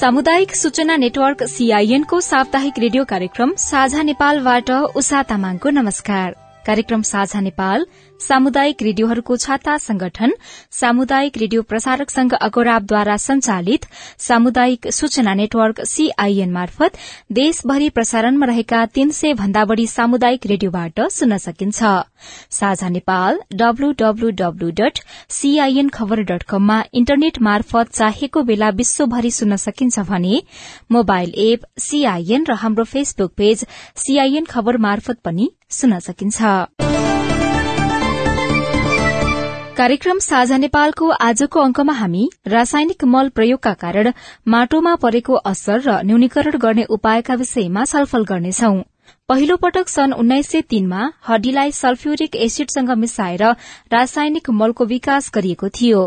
सामुदायिक सूचना network CIN को साप्ताहिक रेडियो कार्यक्रम साझा नेपालबाट उषा तामाङको नमस्कार। कार्यक्रम साझा नेपाल सामुदायिक रेडियोहरूको छाता संगठन सामुदायिक रेडियो प्रसारक संघ अगोराबद्वारा संचालित सामुदायिक सूचना नेटवर्क सीआईएन मार्फत देशभरि प्रसारणमा रहेका तीन सय भन्दा बढ़ी सामुदायिक रेडियोबाट सुन्न सकिन्छ। साझा नेपाल कममा इन्टरनेट मार्फत चाहेको बेला विश्वभरि सुन्न सकिन्छ भने मोबाइल एप सीआईएन र हाम्रो फेसबुक पेज सीआईएन खबर मार्फत पनि सुन्न सकिन्छ। कार्यक्रम साझा नेपालको आजको अंकमा हामी रासायनिक मल प्रयोगका कारण माटोमा परेको असर र न्यूनीकरण गर्ने उपायका विषयमा छलफल गर्नेछौ। पहिलो पटक सन् उन्नाइस सय तीनमा हड्डीलाई सल्फ्युरिक एसिडसँग मिसाएर रासायनिक मलको विकास गरिएको थियो।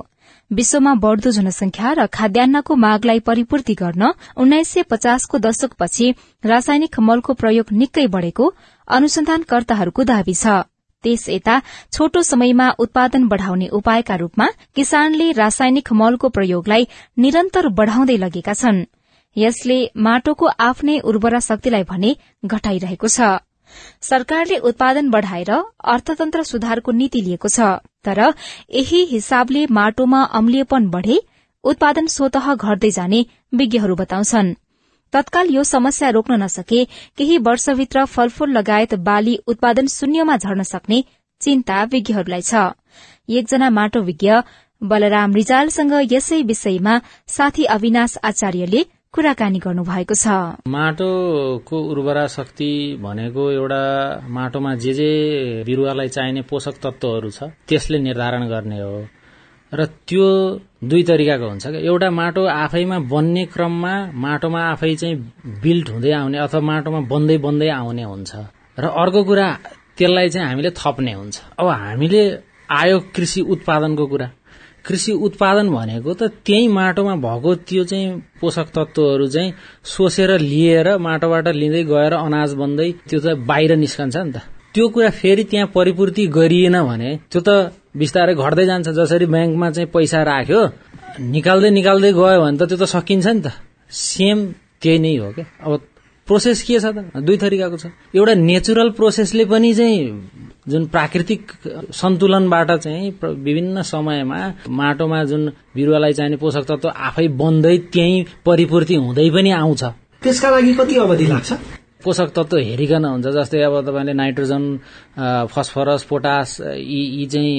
विश्वमा बढ़दो जनसंख्या र खाद्यान्नको मागलाई परिपूर्ति गर्न उन्नाइस सय पचासको दशकपछि रासायनिक मलको प्रयोग निकै बढ़ेको अनुसन्धानकर्ताहरूको दावी छ। त्यस यता छोटो समयमा उत्पादन बढ़ाउने उपायका रूपमा किसानले रासायनिक मलको प्रयोगलाई निरन्तर बढ़ाउँदै लगेका छन्। यसले माटोको आफ्नै उर्वरा शक्तिलाई भने घटाइरहेको छ। सरकारले उत्पादन बढ़ाएर अर्थतन्त्र सुधारको नीति लिएको छ तर यही हिसाबले माटोमा अम्लियपन बढ़े उत्पादन स्वत घट्दै जाने विज्ञहरू बताउँछन्। तत्काल यो समस्या रोक्न नसके केही वर्षभित्र फलफूल लगायत बाली उत्पादन शून्यमा झर्न सक्ने चिन्ता विज्ञहरूलाई छ। एकजना माटो विज्ञ बलराम रिजालसँग यसै विषयमा साथी अविनाश आचार्यले कुराकानी गर्नुभएको छ। माटोको उर्वरा शक्ति भनेको एउटा माटोमा जे जे बिरूवालाई चाहिने पोषक तत्वहरू छ त्यसले निर्धारण गर्ने हो। र त्यो दुई तरिकाको हुन्छ क्या। एउटा माटो आफैमा बन्ने क्रममा माटोमा आफै चाहिँ बिल्ट हुँदै आउने अथवा माटोमा बन्दै बन्दै आउने हुन्छ। र अर्को कुरा त्यसलाई चाहिँ हामीले थप्ने हुन्छ। अब हामीले आयो कृषि उत्पादनको कुरा। कृषि उत्पादन भनेको त त्यही माटोमा भएको त्यो चाहिँ पोषक तत्वहरू चाहिँ सोसेर लिएर माटोबाट लिँदै गएर अनाज बन्दै त्यो त बाहिर निस्कन्छ नि त। त्यो कुरा फेरि त्यहाँ परिपूर्ति गरिएन भने त्यो त बिस्तारै घट्दै जान्छ। जसरी ब्याङ्कमा चाहिँ पैसा राख्यो निकाल्दै निकाल्दै गयो भने त त्यो त सकिन्छ नि त। सेम त्यही नै हो क्या। अब प्रोसेस के छ त? दुई तरिकाको छ। एउटा नेचुरल प्रोसेसले पनि चाहिँ जुन प्राकृतिक सन्तुलनबाट चाहिँ विभिन्न समयमा माटोमा जुन बिरुवालाई चाहिने पोषक तत्व आफै बन्दै त्यही परिपूर्ति हुँदै पनि आउँछ। त्यसका लागि कति अवधि लाग्छ? पोषक तत्व हेरिकन हुन्छ जस्तै अब तपाईँले नाइट्रोजन फस्फरस पोटास यी यी चाहिँ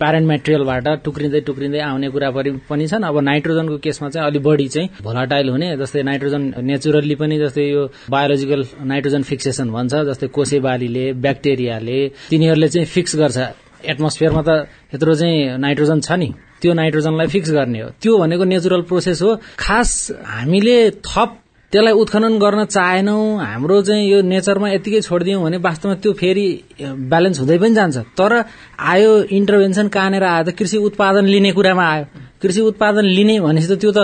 प्यारेन्ट मेटेरियलबाट टुक्रिँदै टुक्रिँदै आउने कुरा पनि छन्। अब नाइट्रोजनको केसमा चाहिँ अलिक बढी चाहिँ भोलाटाइल हुने जस्तै नाइट्रोजन नेचुरल्ली पनि जस्तै यो बायोलोजिकल नाइट्रोजन फिक्सेसन भन्छ जस्तै कोसे बालीले ब्याक्टेरियाले तिनीहरूले चाहिँ फिक्स गर्छ। एटमोस्फियरमा त यत्रो चाहिँ नाइट्रोजन छ नि। त्यो नाइट्रोजनलाई फिक्स गर्ने हो। त्यो भनेको नेचुरल प्रोसेस हो। खास हामीले थप त्यसलाई उत्खनन गर्न चाहेनौ। हाम्रो चाहिँ यो नेचरमा यतिकै छोडिदियौँ भने वास्तवमा त्यो फेरि ब्यालेन्स हुँदै पनि जान्छ। तर आयो इन्टरभेन्सन कहाँनिर आयो त कृषि उत्पादन लिने कुरामा आयो। कृषि उत्पादन लिने भनेपछि त त्यो त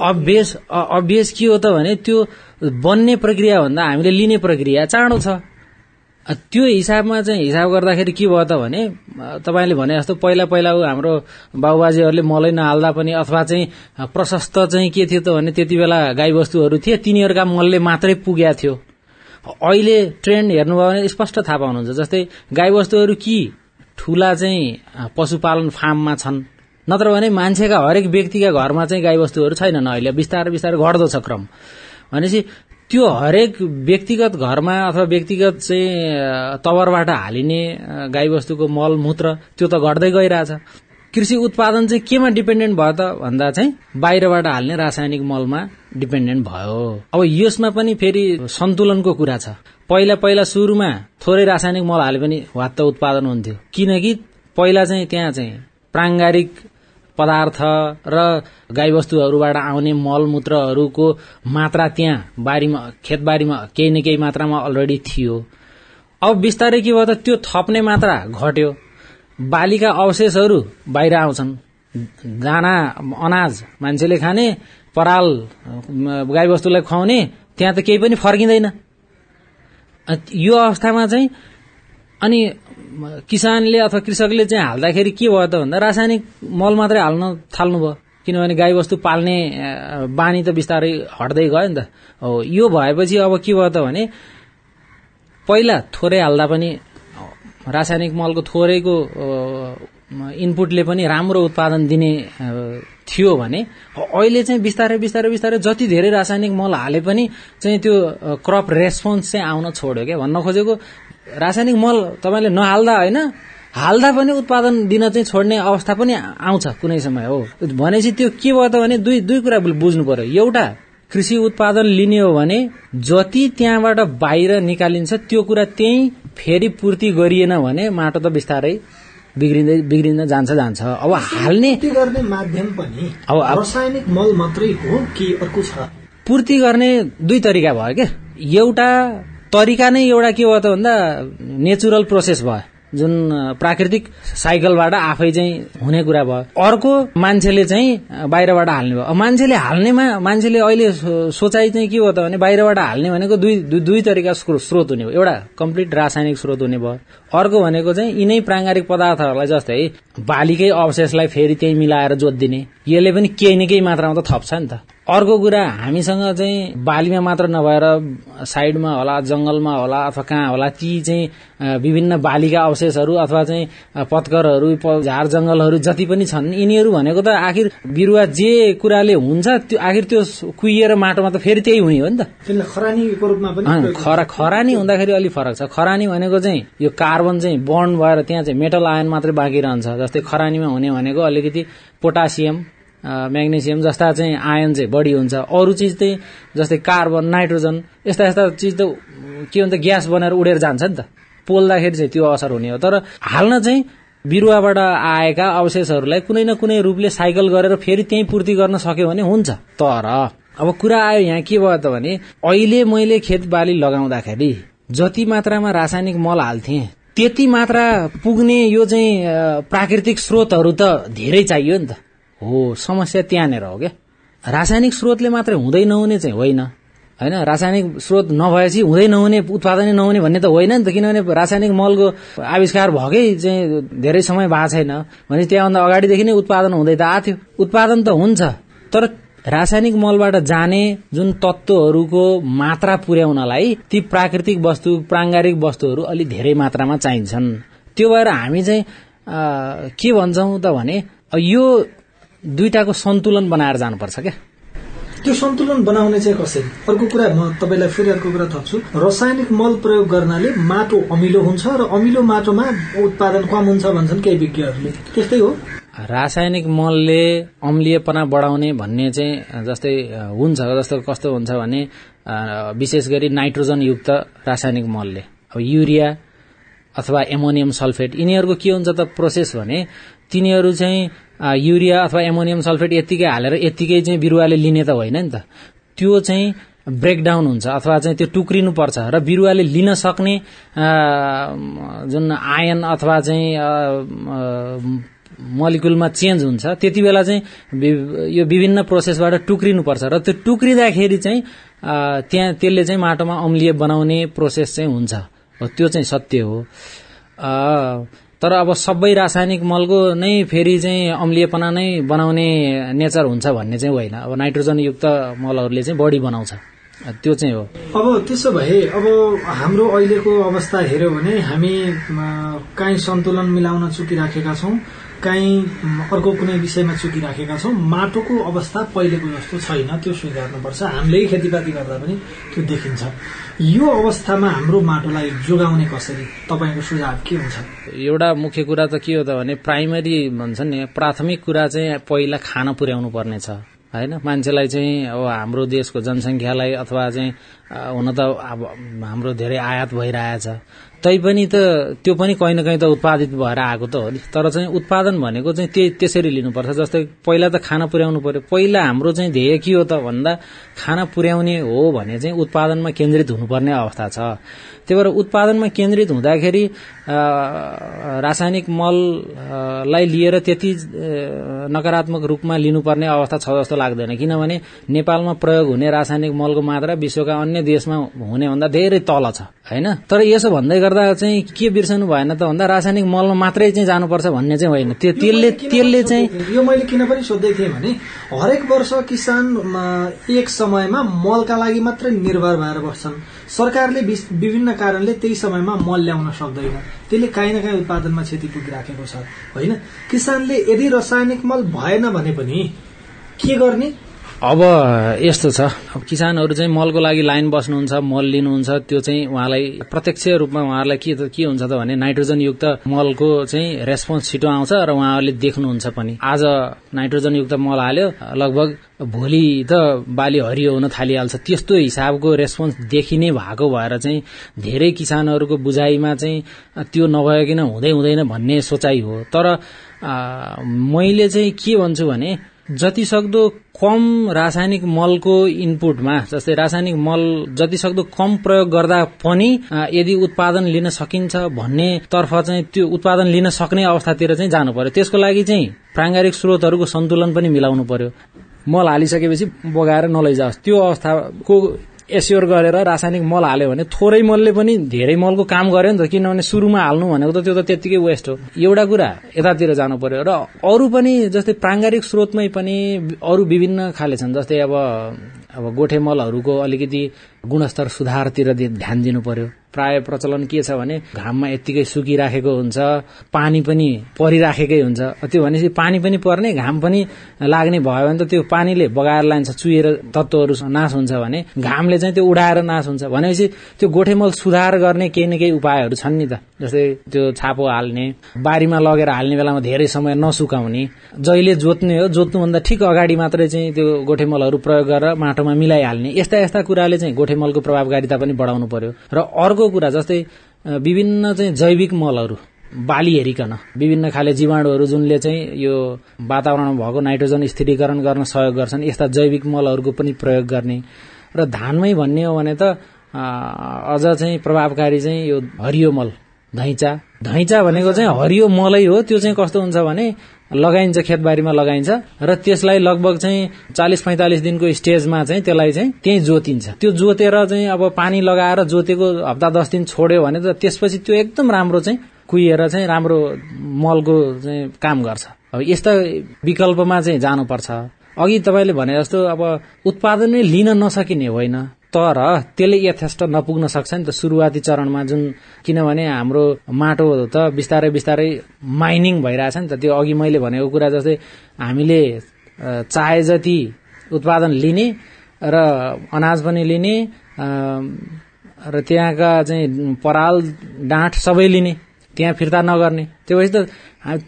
अभियस अभियस के हो त भने त्यो बन्ने प्रक्रिया भन्दा हामीले लिने प्रक्रिया चाँडो छ। त्यो हिसाबमा चाहिँ हिसाब गर्दाखेरि के भयो त भने तपाईँले भने जस्तो पहिला पहिला हाम्रो बाबुबाजेहरूले मलै नहाल्दा पनि अथवा चाहिँ प्रशस्त चाहिँ के थियो त भने त्यति बेला गाईबस्तुहरू थिए तिनीहरूका मलले मात्रै पुगेको थियो। अहिले ट्रेन्ड हेर्नुभयो भने स्पष्ट थाहा पाउनुहुन्छ जस्तै गाईबस्तुहरू कि ठूला चाहिँ पशुपालन फार्ममा छन् नत्र भने मान्छेका हरेक व्यक्तिका घरमा चाहिँ गाईबस्तुहरू छैनन् अहिले बिस्तारै बिस्तारै घट्दो छ क्रम। भनेपछि त्यो हरेक व्यक्तिगत घरमा अथवा व्यक्तिगत चाहिँ तवरबाट हालिने गाईबस्तुको मल मूत्र त्यो त घट्दै गइरहेछ। कृषि उत्पादन चाहिँ केमा डिपेन्डेन्ट भयो त भन्दा चाहिँ बाहिरबाट हाल्ने रासायनिक मलमा डिपेन्डेन्ट भयो। अब यसमा पनि फेरि सन्तुलनको कुरा छ। पहिला पहिला सुरुमा थोरै रासायनिक मल हाले पनि वात्त उत्पादन हुन्थ्यो। किनकि पहिला चाहिँ त्यहाँ चाहिँ प्राङ्गारिक पदार्थ र गाईबस्तुहरूबाट आउने मलमूत्रहरूको मात्रा त्यहाँ बारीमा खेतबारीमा केही न केही मात्रामा अलरेडी थियो। अब बिस्तारै के भयो त त्यो थप्ने मात्रा घट्यो। बालीका अवशेषहरू बाहिर आउँछन्। दाना अनाज मान्छेले खाने पराल गाईबस्तुलाई खुवाउने त्यहाँ त केही पनि फर्किँदैन। यो अवस्थामा चाहिँ अनि किसानले अथवा कृषकले चाहिँ हाल्दाखेरि के भयो त भन्दा रासायनिक मल मात्रै हाल्न थाल्नु भयो किनभने गाईबस्तु पाल्ने बानी त बिस्तारै हट्दै गयो नि त। हो यो भएपछि अब के भयो त भने पहिला थोरै हाल्दा पनि रासायनिक मलको थोरैको इनपुटले पनि राम्रो उत्पादन दिने थियो भने अहिले चाहिँ बिस्तारै बिस्तारै बिस्तारै जति धेरै रासायनिक मल हाले पनि चाहिँ त्यो क्रप रेस्पोन्स चाहिँ आउन छोड्यो क्या। भन्न खोजेको रासायनिक मल तपाईँले नहाल्दा होइन हाल्दा पनि उत्पादन दिन चाहिँ छोड्ने अवस्था पनि आउँछ कुनै समय हो। भनेपछि त्यो के भयो त भने दुई दुई कुरा बुझ्नु पर्यो। एउटा कृषि उत्पादन लिने हो भने जति त्यहाँबाट बाहिर निकालिन्छ त्यो कुरा त्यही फेरि पूर्ति गरिएन भने माटो त बिस्तारै बिग्रिँदै बिग्रिँदै जान्छ जान्छ। अब हाल्ने गर्ने माध्यम पनि अब- रासायनिक मल मात्रै हो कि अर्को छ? पूर्ति गर्ने दुई तरिका भयो क्या। एउटा तरिका नै एउटा के भयो त भन्दा नेचुरल प्रोसेस भयो। जुन प्राकृतिक साइकलबाट आफै चाहिँ हुने कुरा भयो। अर्को मान्छेले चाहिँ बाहिरबाट हाल्ने भयो। मान्छेले हाल्नेमा मान्छेले अहिले सोचाइ चाहिँ के भयो त भने बाहिरबाट हाल्ने भनेको दुई दुई- तरिका स्रो- स्रोत हुने भयो। एउटा कम्प्लिट रासायनिक स्रोत हुने भयो। अर्को भनेको चाहिँ यिनै प्राङ्गारिक पदार्थहरूलाई जस्तै बालीकै अवशेषलाई फेरि त्यही मिलाएर जोत दिने यसले पनि केही न केही मात्रामा त थप्छ नि त। अर्को कुरा हामीसँग चाहिँ बालीमा मात्र नभएर साइडमा होला जंगलमा होला अथवा कहाँ होला ती चाहिँ विभिन्न बालीका अवशेषहरू अथवा चाहिँ पत्करहरू झार जंगलहरू जति पनि छन् यिनीहरू भनेको त आखिर बिरुवा जे कुराले हुन्छ त्यो आखिर त्यो कुहिएर माटोमा त फेरि त्यही हुने हो नि त। खरानीको रूपमा पनि खरा खरानी हुँदाखेरि अलिक फरक छ। खरानी भनेको चाहिँ यो कार्बन चाहिँ बन्ड भएर त्यहाँ चाहिँ मेटल आयन मात्रै बाँकी रहन्छ जस्तै खरानीमा हुने भनेको अलिकति पोटासियम म्याग्नेसियम जस्ता चाहिँ आयन चाहिँ बढी हुन्छ। अरू चिज चाहिँ जस्तै कार्बन नाइट्रोजन यस्ता यस्ता चिज त के हुन्छ ग्यास बनेर उडेर जान्छ नि त। पोल्दाखेरि चाहिँ त्यो असर हुने हो। तर हाल्न चाहिँ बिरुवाबाट आएका अवशेषहरूलाई कुनै न कुनै रूपले साइकल गरेर फेरि त्यही पूर्ति गर्न सक्यो भने हुन्छ। तर अब कुरा आयो यहाँ के भयो त भने अहिले मैले खेत बाली लगाउँदाखेरि जति मात्रामा रासायनिक मल हाल्थे त्यति मात्रा पुग्ने यो चाहिँ प्राकृतिक स्रोतहरू त धेरै चाहियो नि त। हो समस्या त्यहाँनिर हो क्या? रासायनिक स्रोतले मात्रै हुँदै नहुने चाहिँ होइन। होइन रासायनिक स्रोत नभएपछि हुँदै नहुने उत्पादनै नहुने भन्ने त होइन नि त किनभने रासायनिक मलको आविष्कार भएकै चाहिँ धेरै समय भएको छैन। भने त्यहाँभन्दा अगाडिदेखि नै उत्पादन हुँदै त आएको उत्पादन त हुन्छ तर रासायनिक मलबाट जाने जुन तत्त्वहरूको मात्रा पुर्याउनलाई ती प्राकृतिक वस्तु प्राङ्गारिक वस्तुहरू अलि धेरै मात्रामा चाहिन्छन्। त्यो भएर हामी चाहिँ के भन्छौँ त भने यो दुईटाको सन्तुलन बनाएर जानुपर्छ क्या। त्यो सन्तुलन बनाउने चाहिँ कसरी? अर्को कुरा म तपाईँलाई फेरि अर्को कुरा थप्छु। रासायनिक मल प्रयोग गर्नाले माटो अमिलो हुन्छ र अमिलो माटोमा उत्पादन कम हुन्छ भन्छन् केही विज्ञहरूले। त्यस्तै हो। रासायनिक मलले अम्लीयपना बढाउने भन्ने चाहिँ जस्तै हुन्छ जस्तो कस्तो हुन्छ भने विशेष गरी नाइट्रोजन युक्त रासायनिक मलले। अब युरिया अथवा एमोनियम सल्फेट यिनीहरूको के हुन्छ त प्रोसेस भने तिनीहरू चाहिँ युरिया अथवा एमोनियम सल्फेट यत्तिकै हालेर यत्तिकै चाहिँ बिरुवाले लिने त होइन नि त। त्यो चाहिँ ब्रेकडाउन हुन्छ अथवा चाहिँ त्यो टुक्रिनु पर्छ र बिरुवाले लिन सक्ने जुन आयन अथवा चाहिँ मोलिकुलमा चेन्ज हुन्छ त्यति बेला चाहिँ यो विभिन्न प्रोसेसबाट टुक्रिनुपर्छ र त्यो टुक्रिँदाखेरि चाहिँ त्यहाँ त्यसले चाहिँ माटोमा अम्लीय बनाउने प्रोसेस चाहिँ हुन्छ। हो त्यो चाहिँ सत्य हो। तर अब सबै रासायनिक मलको नै फेरि चाहिँ अम्लीयपना नै बनाउने नेचर हुन्छ भन्ने चाहिँ होइन। अब नाइट्रोजनयुक्त मलहरूले चाहिँ बढी बनाउँछ। त्यो चाहिँ हो। अब त्यसो भए अब हाम्रो अहिलेको अवस्था हेऱ्यो भने हामी काहीँ सन्तुलन मिलाउन चुकिराखेका छौँ। काहीँ अर्को कुनै विषयमा चुकिराखेका छौँ। माटोको अवस्था पहिलेको जस्तो छैन त्यो स्वीकार्नुपर्छ। हामीले खेतीपाती गर्दा पनि त्यो देखिन्छ। यो अवस्थामा हाम्रो माटोलाई जोगाउने कसरी? तपाईँको सुझाव के हुन्छ? एउटा मुख्य कुरा त के हो त भने प्राइमरी भन्छ नि प्राथमिक कुरा चाहिँ पहिला खान पुर्याउनु पर्ने छ होइन? मान्छेलाई चाहिँ अब हाम्रो देशको जनसङ्ख्यालाई अथवा चाहिँ हुन त अब हाम्रो धेरै आयात भइरहेछ। तैपनि त त्यो पनि कहीँ न कहीँ त उत्पादित भएर आएको त हो नि। तर चाहिँ उत्पादन भनेको चाहिँ त्यही त्यसरी लिनुपर्छ जस्तै पहिला त खाना पुर्याउनु पर्यो। पहिला हाम्रो चाहिँ ध्येय के हो त भन्दा खाना पुर्याउने हो भने चाहिँ उत्पादनमा केन्द्रित हुनुपर्ने अवस्था छ। त्यही भएर उत्पादनमा केन्द्रित हुँदाखेरि रासायनिक मललाई लिएर त्यति नकारात्मक रूपमा लिनुपर्ने अवस्था छ जस्तो लाग्दैन। किनभने नेपालमा प्रयोग हुने रासायनिक मलको मात्रा विश्वका अन्य देशमा हुने भन्दा धेरै तल छ होइन? तर यसो भन्दै गर्दा चाहिँ के बिर्सनु भएन त? भन्दा रासायनिक मलमा मात्रै चाहिँ जानुपर्छ भन्ने चाहिँ होइन। त्यो तेलले तेलले चाहिँ यो मैले किन पनि सोध्दै थिएँ भने हरेक वर्ष किसान एक समयमा मलका लागि मात्रै निर्भर भएर बस्छन्। सरकारले विभिन्न कारणले त्यही समयमा मल ल्याउन सक्दैन। त्यसले काहीँ न काहीँ उत्पादनमा क्षति पुगिराखेको छ। होइन? किसानले यदि रासायनिक मल भएन भने पनि के गर्ने? अब यस्तो छ। अब किसानहरू चाहिँ मलको लागि लाइन बस्नुहुन्छ मल लिनुहुन्छ त्यो चाहिँ उहाँलाई प्रत्यक्ष रूपमा उहाँहरूलाई के के हुन्छ त भने नाइट्रोजन युक्त मलको चाहिँ रेस्पोन्स छिटो आउँछ र उहाँहरूले देख्नुहुन्छ पनि। आज नाइट्रोजन युक्त मल हाल्यो लगभग भोलि त बाली हरियो हुन थालिहाल्छ। त्यस्तो हिसाबको रेस्पोन्स देखिने भएको भएर चाहिँ धेरै किसानहरूको बुझाइमा चाहिँ त्यो नभइकन हुँदै हुँदैन भन्ने सोचाइ हो। तर मैले चाहिँ के भन्छु भने जति सक्दो कम रासायनिक मलको इनपुटमा जस्तै रासायनिक मल जति सक्दो कम प्रयोग गर्दा पनि यदि उत्पादन लिन सकिन्छ भन्ने तर्फ चाहिँ त्यो उत्पादन लिन सक्ने अवस्थातिर चाहिँ जानु पर्यो। त्यसको लागि चाहिँ प्राङ्गारिक स्रोतहरूको सन्तुलन पनि मिलाउनु पर्यो। मल हालिसकेपछि बगाएर नलैजाओस्। त्यो अवस्थाको एस्योर गरेर रासायनिक मल हाल्यो भने थोरै मलले पनि धेरै मलको काम गर्यो नि त किनभने सुरुमा हाल्नु भनेको त त्यो त त्यत्तिकै वेस्ट हो। एउटा कुरा यतातिर जानु पर्यो र अरू पनि जस्तै प्राङ्गारिक स्रोतमै पनि अरू विभिन्न खाले छन् जस्तै अब अब गोठे मलहरूको अलिकति गुणस्तर सुधारतिर ध्यान दिनु पर्यो प्राय प्रचलन के छ भने घाममा यत्तिकै सुकिराखेको हुन्छ पानी पनि परिराखेकै हुन्छ। त्यो भनेपछि पानी पनि पर्ने घाम पनि लाग्ने भयो भने त त्यो पानीले बगाएर लान्छ चुहेर तत्वहरू नाश हुन्छ भने घामले चाहिँ त्यो उडाएर नाश हुन्छ। भनेपछि त्यो गोठेमल सुधार गर्ने केही न केही उपायहरू छन् नि त। जस्तै त्यो छापो हाल्ने बारीमा लगेर हाल्ने बेलामा धेरै समय नसुकाउने जहिले जोत्ने हो जोत्नुभन्दा ठिक अगाडि मात्रै चाहिँ त्यो गोठेमलहरू प्रयोग गरेर माटोमा मिलाइहाल्ने यस्ता यस्ता कुराले चाहिँ गोठेमलको प्रभावकारिता पनि बढाउनु पर्यो। र अर्को अर्को कुरा जस्तै विभिन्न चाहिँ जैविक मलहरू बाली हेरिकन विभिन्न खाले जीवाणुहरू जुनले चाहिँ यो वातावरणमा भएको नाइट्रोजन स्थिरीकरण गर्न सहयोग गर्छन् यस्ता जैविक मलहरूको पनि प्रयोग गर्ने। र धानमै भन्ने हो भने त अझ चाहिँ प्रभावकारी चाहिँ यो हरियो मल धैँचा। धैँचा भनेको चाहिँ हरियो मलै हो त्यो चाहिँ कस्तो हुन्छ भने लगाइन्छ खेतबारीमा लगाइन्छ र त्यसलाई लगभग चाहिँ चालिस पैंतालिस दिनको स्टेजमा चाहिँ त्यसलाई चाहिँ त्यही जोतिन्छ। त्यो जोतेर चाहिँ अब पानी लगाएर जोतेको हप्ता दस दिन छोड्यो भने त त्यसपछि त्यो एकदम राम्रो चाहिँ कुहिएर चाहिँ राम्रो मलको चाहिँ काम गर्छ। अब यस्ता विकल्पमा चाहिँ जानुपर्छ। अघि तपाईँले भने जस्तो अब उत्पादनै लिन नसकिने होइन। तर त्यसले यथेष्ट नपुग्न सक्छ नि त सुरुवाती चरणमा जुन किनभने हाम्रो माटो त बिस्तारै बिस्तारै माइनिङ भइरहेछ नि त। त्यो अघि मैले भनेको कुरा जस्तै हामीले चाहे जति उत्पादन लिने र अनाज पनि लिने र त्यहाँका चाहिँ पराल डाँठ सबै लिने त्यहाँ फिर्ता नगर्ने। त्यो भएपछि त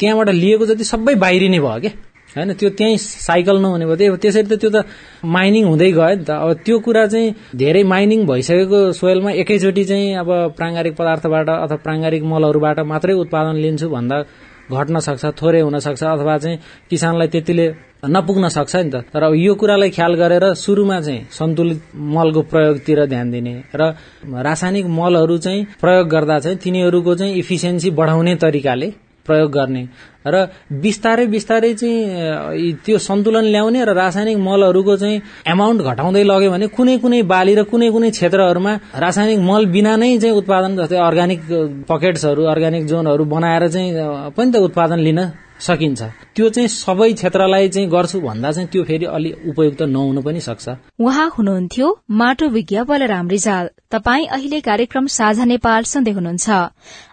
त्यहाँबाट लिएको जति सबै बाहिरिने भयो क्या। होइन त्यो त्यहीँ साइकल नहुने भयो। त्यसरी त त्यो त माइनिङ हुँदै गयो नि त। अब त्यो कुरा चाहिँ धेरै माइनिङ भइसकेको सोइलमा एकैचोटि चाहिँ अब प्राङ्गारिक पदार्थबाट अथवा प्राङ्गारिक मलहरूबाट मात्रै उत्पादन लिन्छु भन्दा घट्न सक्छ थोरै हुन सक्छ अथवा चाहिँ किसानलाई त्यतिले नपुग्न सक्छ नि त। तर यो कुरालाई ख्याल गरेर सुरुमा चाहिँ सन्तुलित मलको प्रयोगतिर ध्यान दिने र रासायनिक मलहरू चाहिँ प्रयोग गर्दा चाहिँ तिनीहरूको चाहिँ इफिसियन्सी बढाउने तरिकाले प्रयोग गर्ने। र बिस्तारै बिस्तारै चाहिँ त्यो सन्तुलन ल्याउने र रासायनिक मलहरूको चाहिँ एमाउन्ट घटाउँदै लग्यो भने कुनै कुनै बाली र कुनै कुनै क्षेत्रहरूमा रासायनिक मल बिना नै चाहिँ उत्पादन जस्तै अर्ग्यानिक पकेट्सहरू अर्ग्यानिक जोनहरू बनाएर चाहिँ पनि त उत्पादन लिन सकिन्छ। त्यो चाहिँ सबै क्षेत्रलाई चाहिँ गर्छु भन्दा चाहिँ त्यो फेरि अलि उपयुक्त नहुन पनि सक्छ। उहाँ हुनुहुन्थ्यो माटो विज्ञ बलराम रिजाल। तपाई अहिले कार्यक्रम साझा नेपाल सुन्दै हुनुहुन्छ।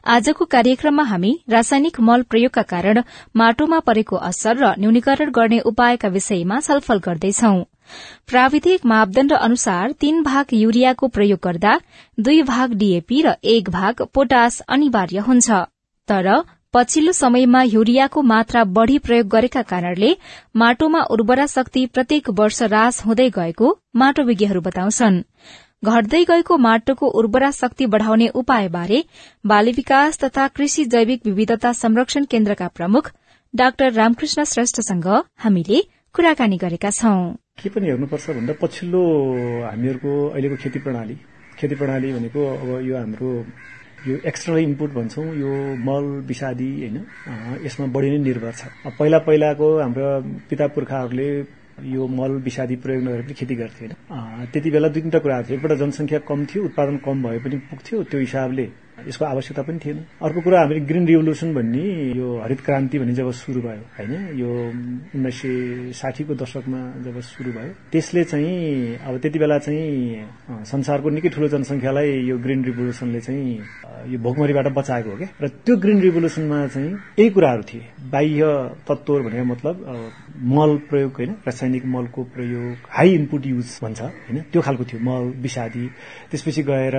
आजको कार्यक्रममा हामी रासायनिक मल प्रयोगका कारण माटोमा परेको असर र न्यूनीकरण गर्ने उपायका विषयमा छलफल गर्दैछौ। प्राविधिक मापदण्ड अनुसार तीन भाग युरियाको प्रयोग गर्दा दुई भाग डीएपी र एक भाग पोटास अनिवार्य हुन्छ। तर पछिल्लो समयमा युरियाको मात्रा बढ़ी प्रयोग गरेका कारणले माटोमा उर्वरा शक्ति प्रत्येक वर्ष रास हुँदै गएको माटो विज्ञहरू बताउँछन्। घट्दै गएको माटोको उर्वरा शक्ति बढ़ाउने उपायबारे बाली विकास तथा कृषि जैविक विविधता संरक्षण केन्द्रका प्रमुख डाक्टर रामकृष्ण श्रेष्ठसँग हामीले कुराकानी गरेका छौं। के पनि हेर्नुपर्छ भन्दा पछिल्लो हामीहरूको अहिलेको खेती प्रणाली खेती प्रणाली भनेको अब यो हाम्रो यो एक्स्ट्रा इनपुट भन्छौँ यो मल विषादी होइन यसमा बढी नै निर्भर छ। पहिला पहिलाको हाम्रो पिता पुर्खाहरूले यो मल विषादी प्रयोग नगरेर पनि खेती गर्थे होइन। त्यति बेला दुई तिनवटा कुराहरू थियो। एकपल्ट जनसङ्ख्या कम थियो उत्पादन कम भए पनि पुग्थ्यो त्यो हिसाबले यसको आवश्यकता पनि थिएन। अर्को कुरा हामीले ग्रिन रिभोल्युसन भन्ने यो हरित क्रान्ति भन्ने जब सुरु भयो होइन? यो उन्नाइस सय साठीको दशकमा जब सुरु भयो त्यसले चाहिँ अब त्यति बेला चाहिँ संसारको निकै ठुलो जनसङ्ख्यालाई यो ग्रिन रिभोल्युसनले चाहिँ यो भोकमरीबाट बचाएको हो क्या? र त्यो ग्रिन रिभोल्युसनमा चाहिँ यही कुराहरू थिए। बाह्य तत्त्वहरू भनेको मतलब मल प्रयोग होइन? रासायनिक मलको प्रयोग हाई इनपुट युज भन्छ होइन? त्यो खालको थियो मल विषादी। त्यसपछि गएर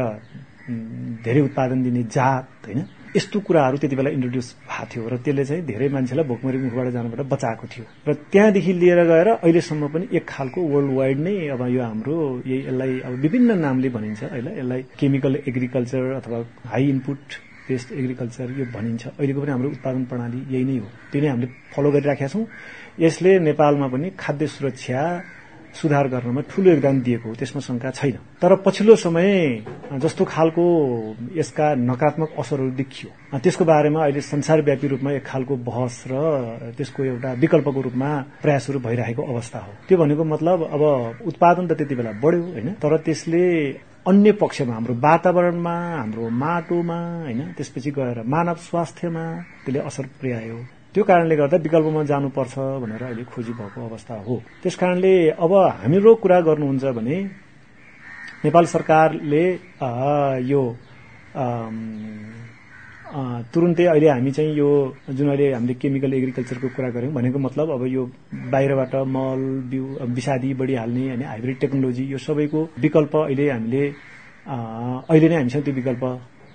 धेरै उत्पादन दिने जात होइन? यस्तो कुराहरू त्यति बेला इन्ट्रोड्युस भएको थियो र त्यसले चाहिँ धेरै मान्छेलाई भोकमरी मुखबाट जानबाट बचाएको थियो। र त्यहाँदेखि लिएर गएर अहिलेसम्म पनि एक खालको वर्ल्ड वाइड नै अब यो हाम्रो यही यसलाई अब विभिन्न नामले भनिन्छ। होइन यसलाई केमिकल एग्रिकल्चर अथवा हाई इनपुट बेस्ड एग्रिकल्चर यो भनिन्छ। अहिलेको पनि हाम्रो उत्पादन प्रणाली यही नै हो। त्यो नै हामीले फलो गरिराखेका छौँ। यसले नेपालमा पनि खाद्य सुरक्षा सुधार गर्नमा ठूलो योगदान दिएको त्यसमा शंका छैन। तर पछिल्लो समय जस्तो खालको यसका नकारात्मक असरहरू देखियो। त्यसको बारेमा अहिले संसारव्यापी रूपमा एक खालको बहस र त्यसको एउटा विकल्पको रूपमा प्रयासहरू भइरहेको अवस्था हो। त्यो भनेको मतलब अब उत्पादन त त्यति बेला बढ्यो होइन? तर त्यसले अन्य पक्षमा हाम्रो वातावरणमा हाम्रो माटोमा होइन? त्यसपछि गएर मानव स्वास्थ्यमा त्यसले असर पुर्यायो। त्यो कारणले गर्दा विकल्पमा जानुपर्छ भनेर अहिले खोजी भएको अवस्था हो। त्यस कारणले अब हाम्रो कुरा गर्नुहुन्छ भने नेपाल सरकारले यो तुरुन्तै अहिले हामी चाहिँ यो जुन अहिले हामीले केमिकल एग्रिकल्चरको कुरा गऱ्यौँ भनेको मतलब अब यो बाहिरबाट मल बिउ विषादी बढिहाल्ने होइन हाइब्रिड टेक्नोलोजी यो सबैको विकल्प अहिले हामीले अहिले नै हामीसँग त्यो विकल्प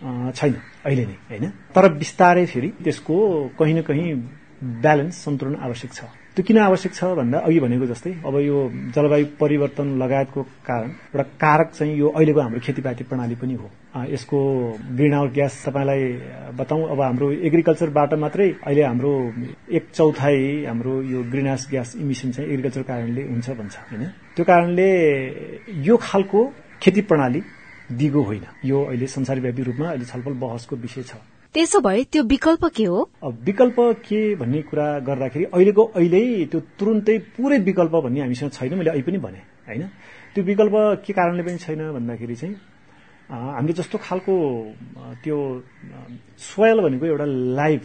छैन अहिले नै होइन? तर बिस्तारै फेरि त्यसको कहीँ न कहीँ ब्यालेन्स सन्तुलन आवश्यक छ। त्यो किन आवश्यक छ भन्दा अघि भनेको जस्तै अब यो जलवायु परिवर्तन लगायतको कारण एउटा कारक चाहिँ यो अहिलेको हाम्रो खेतीपाती प्रणाली पनि हो। यसको ग्रिन हाउस ग्यास तपाईँलाई बताउँ अब हाम्रो एग्रिकल्चरबाट मात्रै अहिले हाम्रो एक चौथाइ हाम्रो यो ग्रिन हाउस ग्यास इमिसन चाहिँ एग्रिकल्चर कारणले हुन्छ भन्छ होइन? त्यो कारणले यो खालको खेती प्रणाली दिगो होइन। यो अहिले संसारव्यापी रूपमा अहिले छलफल बहसको विषय छ। त्यसो भए त्यो विकल्प के हो? विकल्प के भन्ने कुरा गर्दाखेरि अहिलेको अहिले त्यो तुरुन्तै पुरै विकल्प भन्ने हामीसँग छैन मैले अहिले पनि भने होइन? त्यो विकल्प के कारणले पनि छैन भन्दाखेरि चाहिँ हामीले जस्तो खालको त्यो सोयल भनेको एउटा लाइभ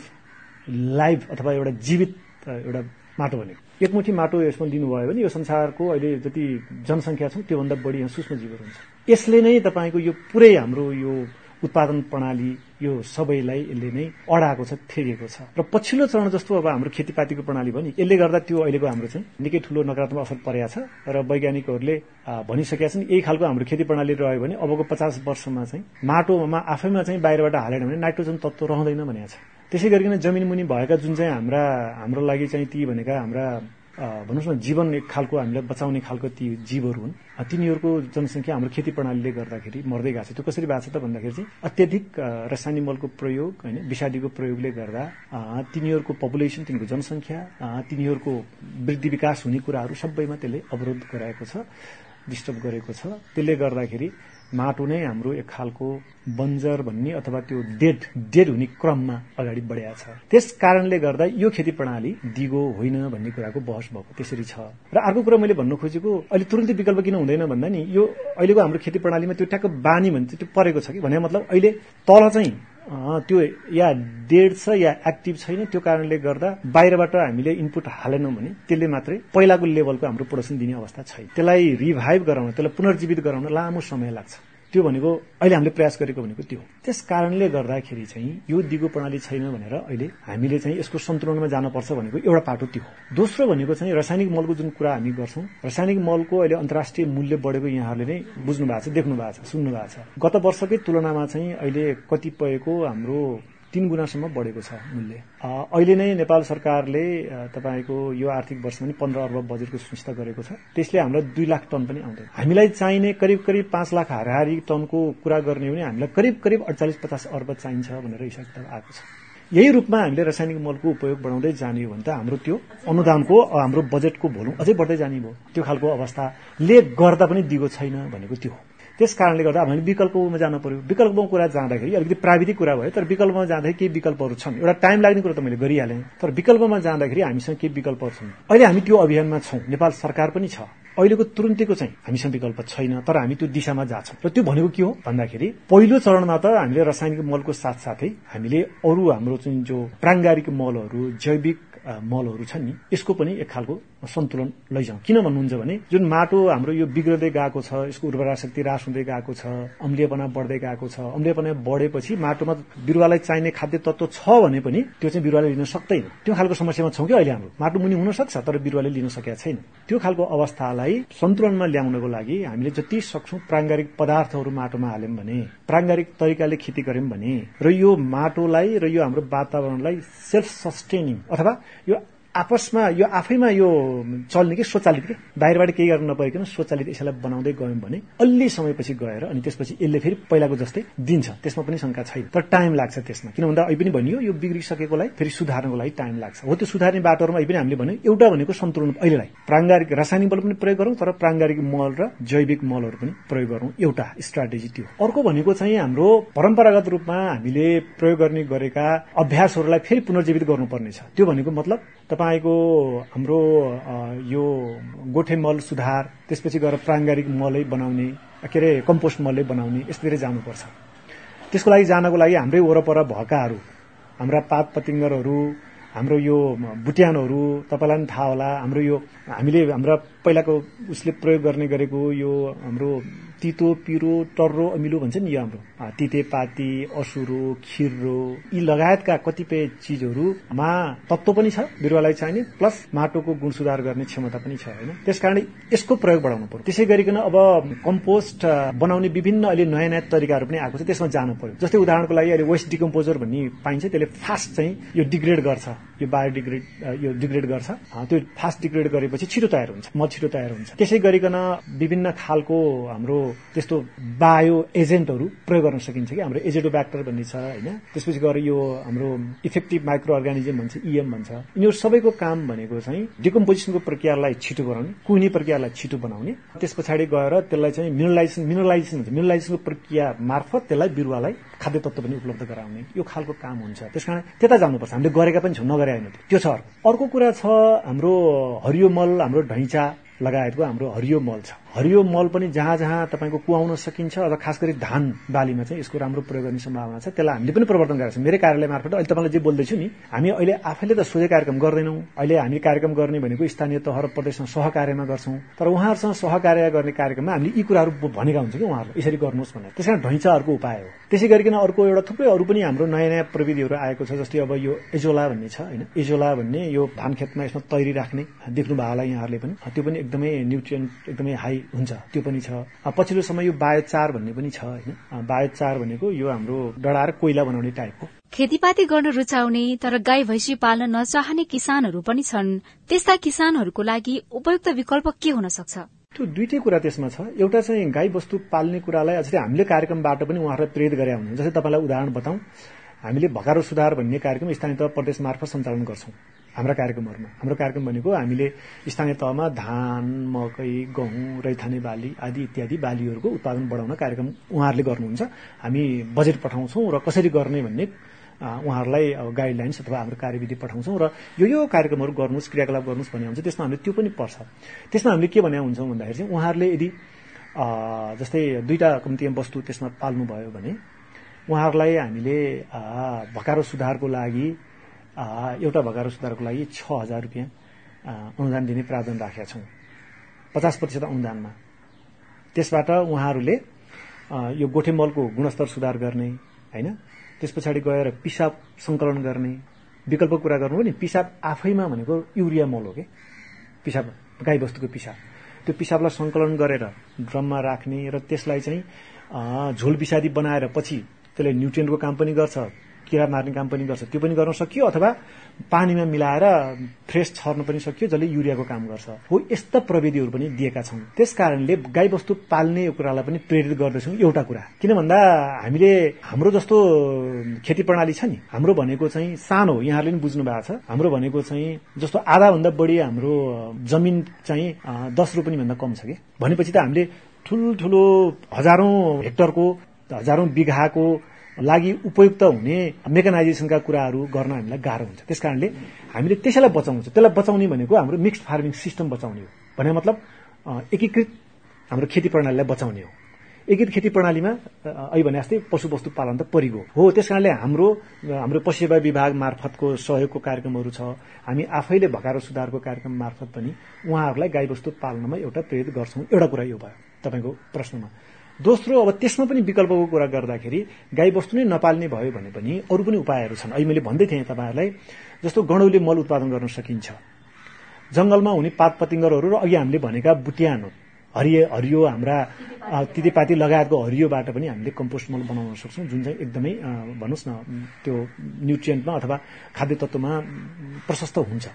लाइभ अथवा एउटा जीवित एउटा माटो भनेको। एकमुठी माटो यसमा दिनुभयो भने यो संसारको अहिले जति जनसङ्ख्या छ त्योभन्दा बढी यहाँ सूक्ष्म जीवहरू हुन्छ यसले नै तपाईँको यो पुरै हाम्रो यो उत्पादन प्रणाली यो सबैलाई यसले नै अडाएको छ थेरिएको छ। र पछिल्लो चरण जस्तो अब हाम्रो खेतीपातीको प्रणाली पनि यसले गर्दा त्यो अहिलेको हाम्रो चाहिँ निकै ठूलो नकारात्मक असर परेको छ। र वैज्ञानिकहरूले भनिसकेका छन् यही खालको हाम्रो खेती प्रणाली रह्यो भने अबको पचास वर्षमा चाहिँ माटोमा आफैमा चाहिँ बाहिरबाट हालेन भने नाइट्रोजन तत्व रहँदैन भनेको छ। त्यसै गरिकन जमिन मुनि भएका जुन चाहिँ हाम्रा हाम्रो लागि चाहिँ ती भनेका हाम्रा भन्नुहोस् न जीवन एक खालको हामीलाई बचाउने खालको ती जीवहरू हुन्। तिनीहरूको जनसङ्ख्या हाम्रो खेती प्रणालीले गर्दाखेरि मर्दै गएको छ। त्यो कसरी भएको छ त भन्दाखेरि चाहिँ अत्याधिक रासायनिक मलको प्रयोग होइन विषादीको प्रयोगले गर्दा तिनीहरूको पपुलेसन तिनीहरूको जनसङ्ख्या तिनीहरूको वृद्धि विकास हुने कुराहरू सबैमा त्यसले अवरोध गराएको छ डिस्टर्ब गरेको छ। त्यसले गर्दाखेरि माटो नै हाम्रो एक खालको बन्जर भन्ने अथवा त्यो डेड डेड हुने क्रममा अगाडि बढाएको छ। त्यस कारणले गर्दा यो खेती प्रणाली दिगो होइन भन्ने कुराको बहस भएको त्यसरी छ। र अर्को कुरा मैले भन्नु खोजेको अहिले तुरन्तै विकल्प किन हुँदैन भन्दा नि यो अहिलेको हाम्रो खेती प्रणालीमा त्यो ट्याक्क बानी भन्छ त्यो परेको छ कि भने मतलब अहिले तल चाहिँ त्यो या डेड छ या एक्टिभ छैन त्यो कारणले गर्दा बाहिरबाट हामीले इनपुट हालेनौँ भने त्यसले मात्रै पहिलाको लेभलको हाम्रो प्रोडक्सन दिने अवस्था छैन। त्यसलाई रिभाइभ गराउन त्यसलाई पुनर्जीवित गराउन लामो समय लाग्छ। त्यो भनेको अहिले हामीले प्रयास गरेको भनेको त्यो त्यस कारणले गर्दाखेरि चाहिँ यो दिगो प्रणाली छैन भनेर अहिले हामीले चाहिँ यसको सन्तुलनमा जानुपर्छ भनेको एउटा पाटो त्यो हो। दोस्रो भनेको चाहिँ रासायनिक मलको जुन कुरा हामी गर्छौँ रासायनिक मलको अहिले अन्तर्राष्ट्रिय मूल्य बढेको यहाँहरूले नै बुझ्नु भएको छ देख्नु भएको छ सुन्नु भएको छ। गत वर्षकै तुलनामा चाहिँ अहिले कतिपयको हाम्रो तीन गुणासम्म बढेको छ मूल्य। अहिले नै नेपाल सरकारले तपाईँको यो आर्थिक वर्षमा पनि पन्ध्र अर्ब बजेटको सुनिश्चित गरेको छ। त्यसले हामीलाई दुई लाख टन पनि आउँदैन। हामीलाई चाहिने करिब करिब पाँच लाख हाराहारी टनको कुरा गर्ने हो भने हामीलाई करिब करिब अडचालिस पचास अर्ब चाहिन्छ भनेर हिसाब किताब आएको छ। यही रूपमा हामीले रासायनिक मलको उपयोग बढाउँदै जाने हो भने त हाम्रो त्यो अनुदानको हाम्रो बजेटको भोलुम अझै बढ्दै जाने भयो। त्यो खालको अवस्थाले गर्दा पनि दिगो छैन भनेको त्यो हो। त्यस कारणले गर्दा हामीले विकल्पमा जानु पर्यो। विकल्पमा कुरा जाँदाखेरि अलिकति प्राविधिक कुरा भयो तर विकल्पमा जाँदाखेरि केही विकल्पहरू छन्। एउटा टाइम लाग्ने कुरा त मैले गरिहालेँ। तर विकल्पमा जाँदाखेरि हामीसँग केही विकल्पहरू छन्। अहिले हामी त्यो अभियानमा छौँ। नेपाल सरकार पनि छ। अहिलेको तुरुन्तैको चाहिँ हामीसँग विकल्प छैन तर हामी त्यो दिशामा जान्छौँ र त्यो भनेको के हो भन्दाखेरि पहिलो चरणमा त हामीले रासायनिक मलको साथसाथै हामीले अरू हाम्रो चाहिँ जो प्राङ्गारिक मलहरू जैविक मलहरू छन् नि यसको पनि एक खालको सन्तुलन लैजाउँ। किन भन्नुहुन्छ भने जुन माटो हाम्रो यो बिग्रदै गएको छ यसको उर्वरा शक्ति रास हुँदै गएको छ अम्लीयपना बढ्दै गएको छ अम्लीयपना बढेपछि माटोमा बिरुवालाई चाहिने खाद्य तत्व छ भने पनि त्यो चाहिँ बिरुवाले लिन सक्दैन। त्यो खालको समस्यामा छौँ कि अहिले हाम्रो। माटो मुनि हुन सक्छ तर बिरुवाले लिन सकेका छैन। त्यो खालको अवस्थालाई सन्तुलनमा ल्याउनको लागि हामीले जति सक्छौँ प्राङ्गारिक पदार्थहरू माटोमा हाल्यौँ भने प्राङ्गारिक तरिकाले खेती गर्यौँ भने र यो माटोलाई र यो हाम्रो वातावरणलाई सेल्फ सस्टेनिङ अथवा यो आपसमा यो आफैमा यो चल्ने कि स्वचालित कि? बाहिरबाट केही गर्न नपरिकन स्वचालित यसैलाई बनाउँदै गयौँ भने अलि समयपछि गएर अनि त्यसपछि यसले फेरि पहिलाको जस्तै दिन्छ त्यसमा पनि शङ्का छैन। तर टाइम लाग्छ त्यसमा। किन भन्दा अहिले पनि भनियो यो बिग्रिसकेकोलाई फेरि सुधार्नको लागि टाइम लाग्छ। हो त्यो सुधार्ने बाटोहरूमा अहिले पनि हामीले भन्यो एउटा भनेको सन्तुलन अहिलेलाई। प्राङ्गारिक रासायनिक बल पनि प्रयोग गरौँ तर प्राङ्गारिक मल र जैविक मलहरू पनि प्रयोग गरौँ। एउटा स्ट्राटेजी त्यो। अर्को भनेको चाहिँ हाम्रो परम्परागत रूपमा हामीले प्रयोग गर्ने गरेका अभ्यासहरूलाई फेरि पुनर्जीवित गर्नुपर्ने छ त्यो भनेको मतलब तपाईँको हाम्रो यो गोठे मल सुधार त्यसपछि गएर प्राङ्गारिक मलै बनाउने के अरे कम्पोस्ट मलै बनाउने यस्तोतिर जानुपर्छ। त्यसको लागि जानको लागि हाम्रै वरपर भएकाहरू हाम्रा पात पतिङ्गरहरू हाम्रो यो बुट्यानहरू तपाईँलाई पनि थाहा होला हाम्रो यो हामीले हाम्रा पहिलाको उसले प्रयोग गर्ने गरेको यो हाम्रो तितो पिरो टर्रो अमिलो भन्छ नि यो हाम्रो। तितेपाती असुरो खिर्रो यी लगायतका कतिपय चिजहरूमा तत्व पनि छ बिरुवालाई चाहिने प्लस माटोको गुण सुधार गर्ने क्षमता पनि छ होइन? त्यसकारण यसको प्रयोग बढाउनु पर्यो। त्यसै गरिकन अब कम्पोस्ट बनाउने विभिन्न अहिले नयाँ नयाँ तरिकाहरू पनि आएको छ त्यसमा जानु पर्यो। जस्तै उदाहरणको लागि अहिले वेस्ट डिकम्पोजर भन्ने पाइन्छ त्यसले फास्ट चाहिँ यो डिग्रेड गर्छ। यो बायोडिग्रेड यो डिग्रेड गर्छ। त्यो फास्ट डिग्रेड गरेपछि छिटो तयार हुन्छ मल छिटो तयार हुन्छ। त्यसै गरिकन विभिन्न खालको हाम्रो त्यस्तो बायो एजेन्टहरू प्रयोग गर्न सकिन्छ कि? हाम्रो एजेडोब्याक्टर भन्ने छ होइन? त्यसपछि गएर यो हाम्रो इफेक्टिभ माइक्रो अर्गानिजम भन्छ इएम भन्छ। यिनीहरू सबैको काम भनेको चाहिँ डिकम्पोजिसनको प्रक्रियालाई छिटो गराउने कुहिने प्रक्रियालाई छिटो बनाउने। त्यस पछाडि गएर त्यसलाई चाहिँ मिनरलाइजेसन मिनरलाइजेसन हुन्छ मिनरलाइजेसनको प्रक्रिया मार्फत त्यसलाई बिरुवालाई खाद्य तत्व पनि उपलब्ध गराउने। यो खालको काम हुन्छ। त्यस कारण त्यता जानुपर्छ। हामीले गरेका पनि छौँ नगरे होइन त्यो छ अर्को कुरा छ हाम्रो हरियो मल हाम्रो ढैँचा लगायतको हाम्रो हरियो मल छ। हरियो मल पनि जहाँ जहाँ तपाईँको कुहाउन सकिन्छ अथवा खास गरी धान बालीमा चाहिँ यसको राम्रो प्रयोग गर्ने सम्भावना छ त्यसलाई हामीले पनि प्रवर्तन गरेका छौँ। मेरै कार्यालय मार्फत अहिले तपाईँलाई जे बोल्दैछु नि हामी अहिले आफैले त सोझै कार्यक्रम गर्दैनौँ। अहिले हामी कार्यक्रम गर्ने भनेको स्थानीय तह र प्रदेशमा सहकार्यमा गर्छौँ। तर उहाँहरूसँग सहकार्य गर्ने कार्यक्रममा हामीले यी कुराहरू भनेका हुन्छ कि उहाँहरूले यसरी गर्नुहोस् भनेर। त्यस कारण ढैँचाहरूको उपाय हो। त्यसै गरिकन अर्को एउटा थुप्रै अरू पनि हाम्रो नयाँ नयाँ प्रविधिहरू आएको छ जस्तै अब यो एजोला भन्ने छ होइन? एजोला भन्ने यो धान खेतमा यसमा तैरी राख्ने देख्नु भयो होला यहाँहरूले पनि। त्यो पनि एकदमै न्युट्रियन्ट एकदमै हाई हुन्छ। त्यो पनि छ। पछिल्लो समय यो बायोचार भन्ने पनि छ होइन। बायोचार भनेको यो हाम्रो डडा र कोइला बनाउने टाइपको। खेतीपाती गर्न रुचाउने तर गाई भैँसी पाल्न नचाहने किसानहरू पनि छन्। त्यस्ता किसानहरूको लागि उपयुक्त विकल्प के हुन सक्छ? त्यो दुइटै कुरा त्यसमा छ। एउटा चाहिँ गाई वस्तु पाल्ने कुरालाई अझै हामीले कार्यक्रमबाट पनि उहाँहरूलाई प्रेरित गरे हुनुहुन्छ। जस्तै तपाईँलाई उदाहरण बताउँ। हामीले भकारो सुधार भन्ने कार्यक्रम स्थानीय तह प्रदेश मार्फत सञ्चालन गर्छौं। हाम्रा कार्यक्रमहरूमा। हाम्रो कार्यक्रम भनेको हामीले स्थानीय तहमा धान मकै गहुँ रैथाने बाली आदि इत्यादि बालीहरूको उत्पादन बढाउन कार्यक्रम उहाँहरूले गर्नुहुन्छ। हामी बजेट पठाउँछौँ र कसरी गर्ने भन्ने उहाँहरूलाई गाइडलाइन्स अथवा हाम्रो कार्यविधि पठाउँछौँ र यो यो कार्यक्रमहरू गर्नुहोस् क्रियाकलाप गर्नुहोस् भन्ने हुन्छ। त्यसमा हामीले त्यो पनि पर्छ। त्यसमा हामीले के भने हुन्छौँ भन्दाखेरि चाहिँ उहाँहरूले यदि जस्तै दुईवटा कम्ती वस्तु त्यसमा पाल्नुभयो भने उहाँहरूलाई हामीले भकारो सुधारको लागि एउटा भकारो सुधारको लागि छ हजार रुपियाँ अनुदान दिने प्रावधान राखेका छौँ। पचास प्रतिशत अनुदानमा। त्यसबाट उहाँहरूले यो गोठे मलको गुणस्तर सुधार गर्ने होइन? त्यस पछाडि गएर पिसाब सङ्कलन गर्ने विकल्प कुरा गर्नु हो नि पिसाब आफैमा भनेको युरिया मल हो कि? पिसाब गाईबस्तुको पिसाब। त्यो पिसाबलाई सङ्कलन गरेर ड्रममा राख्ने र त्यसलाई चाहिँ झोल विषादी बनाएर पछि त्यसले न्युट्रियन्टको काम पनि गर्छ। किरा मार्ने काम पनि गर्छ। त्यो पनि गर्न सकियो अथवा पानीमा मिलाएर फ्रेस छर्न पनि सकियो जसले युरियाको काम गर्छ। हो यस्ता प्रविधिहरू पनि दिएका छौँ त्यस कारणले गाईबस्तु पाल्ने कुरालाई पनि प्रेरित गर्दैछौँ एउटा कुरा। किन भन्दा हामीले हाम्रो जस्तो खेती प्रणाली छ नि। हाम्रो भनेको चाहिँ सानो यहाँहरूले पनि बुझ्नु भएको छ। हाम्रो भनेको चाहिँ जस्तो आधाभन्दा बढी हाम्रो जमिन चाहिँ दस रोपनी भन्दा कम छ कि। भनेपछि त हामीले ठुल्ठुलो हजारौं हेक्टरको हजारौं बिघाको लागि उपयुक्त हुने मेकनाइजेसनका कुराहरू गर्न हामीलाई गाह्रो हुन्छ। त्यस कारणले हामीले त्यसैलाई बचाउँछ त्यसलाई बचाउने भनेको हाम्रो मिक्स्ड फार्मिङ सिस्टम बचाउने हो। भने मतलब एकीकृत हाम्रो खेती प्रणालीलाई बचाउने हो। एकीकृत खेती प्रणालीमा अहिले भने जस्तै पशु वस्तु पालन त परिगयो। हो त्यस कारणले हाम्रो हाम्रो पशुसेवा विभाग मार्फतको सहयोगको कार्यक्रमहरू छ। हामी आफैले भकारो सुधारको कार्यक्रम मार्फत पनि उहाँहरूलाई गाई वस्तु पालनमा एउटा प्रेरित गर्छौं। एउटा कुरा यो भयो तपाईँको प्रश्नमा। दोस्रो अब त्यसमा पनि विकल्पको कुरा गर्दाखेरि गाई वस्तु नै नपाल्ने भयो भने पनि अरू पनि उपायहरू छन्। अहिले मैले भन्दै थिएँ तपाईँहरूलाई जस्तो गणौले मल उत्पादन गर्न सकिन्छ। जंगलमा हुने पात पतिङ्गरहरू र अघि हामीले भनेका बुटियान हरियो हरियो हाम्रा तितेपाती लगायतको हरियोबाट पनि हामीले कम्पोस्ट मल बनाउन सक्छौँ जुन चाहिँ एकदमै भन्नुहोस् न त्यो न्युट्रियन्टमा अथवा खाद्य तत्वमा प्रशस्त हुन्छ।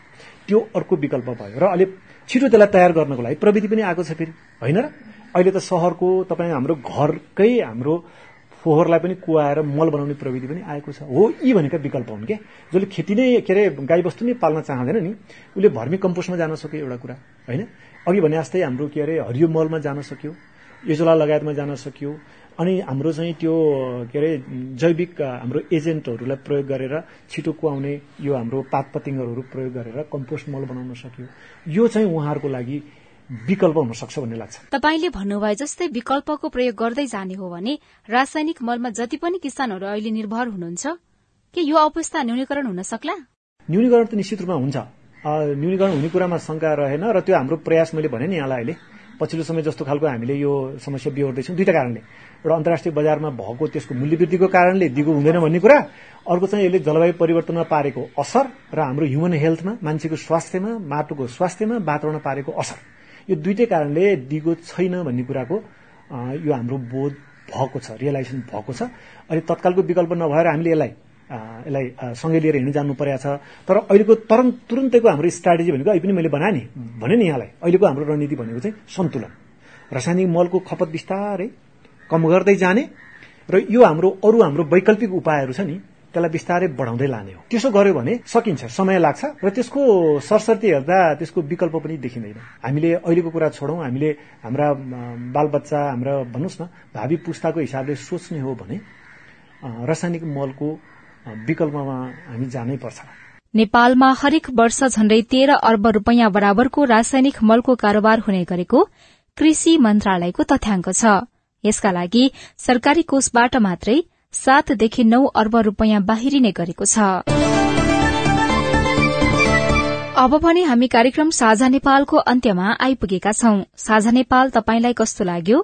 त्यो अर्को विकल्प भयो। र अहिले छिटो त्यसलाई तयार गर्नको लागि प्रविधि पनि आएको छ फेरि। होइन र? अहिले त सहरको तपाईँ हाम्रो घरकै हाम्रो फोहोरलाई पनि कुहाएर मल बनाउने प्रविधि पनि आएको छ। हो यी भनेका विकल्प हुन् क्या जसले खेती नै के अरे गाईबस्तु नै पाल्न चाहँदैन नि। उसले भर्मी कम्पोस्टमा जान सक्यो एउटा कुरा होइन? अघि भने जस्तै हाम्रो के अरे हरियो मलमा जान सक्यो एजोला लगायतमा जान सक्यो अनि हाम्रो चाहिँ त्यो के अरे जैविक हाम्रो एजेन्टहरूलाई प्रयोग गरेर छिटो कुहाउने यो हाम्रो पात पतिङ्गरहरू प्रयोग गरेर कम्पोस्ट मल बनाउन सक्यो। यो चाहिँ उहाँहरूको लागि विकल्प हुन सक्छ भन्ने लाग्छ। तपाईँले भन्नुभयो जस्तै विकल्पको प्रयोग गर्दै जाने हो भने रासायनिक मलमा जति पनि किसानहरू अहिले निर्भर हुनुहुन्छ के यो अवस्था न्यूनीकरण हुन सक्ला? न्यूनीकरण त निश्चित रूपमा हुन्छ। न्यूनीकरण हुने कुरामा शंका रहेन र त्यो हाम्रो प्रयास मैले भने नि यहाँलाई अहिले। पछिल्लो समय जस्तो खालको हामीले यो समस्या बिहोर्दैछौँ दुईटा कारणले। एउटा अन्तर्राष्ट्रिय बजारमा भएको त्यसको मूल्यवृद्धिको कारणले दिगो हुँदैन भन्ने कुरा अर्को चाहिँ यसले जलवायु परिवर्तनमा पारेको असर र हाम्रो ह्युमन हेल्थमा मान्छेको स्वास्थ्यमा माटोको स्वास्थ्यमा वातावरण पारेको असर। यो दुइटै कारणले दिगो छैन भन्ने कुराको यो हाम्रो बोध भएको छ रियलाइजेसन भएको छ। अहिले तत्कालको विकल्प नभएर हामीले यसलाई यसलाई सँगै लिएर हिँड्नु जानु परेको छ। तर अहिलेको तरङ तुरन्तैको हाम्रो स्ट्राटेजी भनेको अहिले पनि मैले बनाएँ नि भने नि यहाँलाई। अहिलेको हाम्रो रणनीति भनेको चाहिँ सन्तुलन। रासायनिक मलको खपत बिस्तारै कम गर्दै जाने र यो हाम्रो अरू हाम्रो वैकल्पिक उपायहरू छ नि त्यसलाई बिस्तारै बढाउँदै लाने हो। त्यसो गर्यो भने सकिन्छ समय लाग्छ र त्यसको सरसर्ती हेर्दा त्यसको विकल्प पनि देखिँदैन। हामीले अहिलेको कुरा छोडौँ हामीले हाम्रा बालबच्चा हाम्रा भन्नुहोस् न भावी पुस्ताको हिसाबले सोच्ने हो भने रासायनिक मलको विकल्पमा हामी जानै पर्छ नेपालमा हरेक वर्ष झण्डै तेह्र अर्ब रूपियाँ बराबरको रासायनिक मलको कारोबार हुने गरेको कृषि मन्त्रालयको तथ्याङ्क छ। यसका लागि सरकारी कोषबाट मात्रै सातदेखि नौ अर्ब रूपियाँ बाहिरिने गरेको छ। अब भने हामी कार्यक्रम साझा नेपालको अन्त्यमा आइपुगेका छौं। साझा नेपाल तपाईंलाई कस्तो लाग्यो?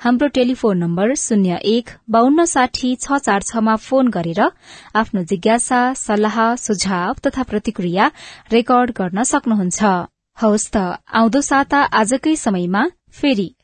हाम्रो टेलिफोन नम्बर शून्य एक बान्न साठी छ चार छमा फोन गरेर आफ्नो जिज्ञासा सल्लाह सुझाव तथा प्रतिक्रिया रेकर्ड गर्न सक्नुहुन्छ। हवस् त आउँदो साता आजकै समयमा फेरि